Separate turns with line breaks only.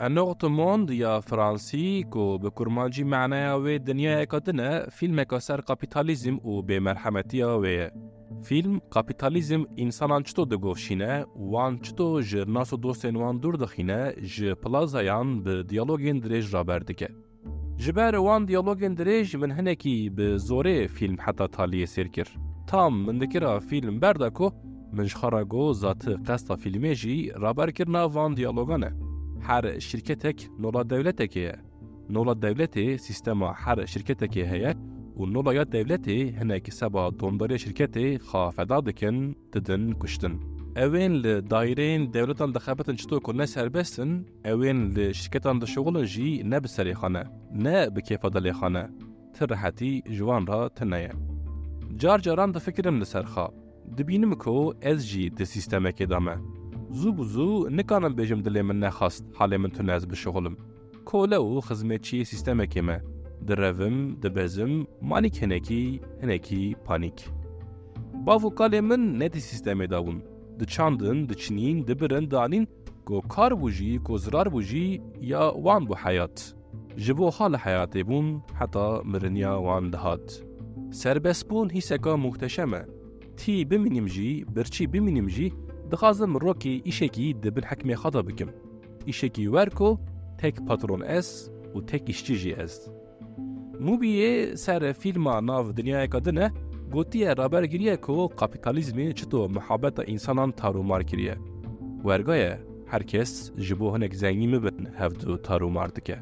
انوغت موند یا فرانسی کو به کرمانجی معنی و دنیا کدنه فیلم سر کپیتالیزم و به مرحمتی و فیلم کپیتالیزم انسانان چطور دگوشینه وان چطور ج ناس و دوستن وان دور دخینه ج پلازایان به دیالوگین دریج را بردکه جبر وان دیالوگین دریج من هنکی به زوره فیلم حتی تالیه سیر کر تام من دکرا فیلم بردکو من جخارا زات قصد فیلمی جی رابر کرنا وان دیالوگانه هر شرکتك نولا دولتك نولا دولتي سيستما هر شركتك هي و نولا دولتي هناك سبا دونداري شركتي خافدا دكن تدن كشتن اوين لدايرين دولتان دخابتن چطور كو سربستن اوين لشركتان دشغل جي نه بسري خانه نه بكيفا دلي خانه ترحتي جوان را تنيا جار جاران da fikirim li serxa dibînim ku ez jî di sîstemekê zû bi zû nikarim bêjim dilê min nexast helê min tune ez bişixulim. Kole û xizmetçiyê sîstemekê me, direvim, dibezim, manîk hinekî, hinekî panîk. Bav û kalê min nedî sîstemê da bûn. Diçandin, diçinîn, dibirin, kar bû jî ku zirar bû jî ya wan bû heyat. Ji hal heyatê bûn heta miriniya wan dihat. Serbestbûn hîseka muhteşem e. Tî biminim jî, birçî biminim jî دخوازم روکی ایشکی دبن حکمی خدا بکم ایشکی ورکو تک پاترون اس و تک ایشچی جی اس موبیه سر فیلم ناو دنیای کدنه گوتیه رابر گریه کو کپیتالیزمی چطور محبت انسانان تارومار کریه ورگایه هر کس جبو هنک زنگی مبتن هفدو تارومار دکه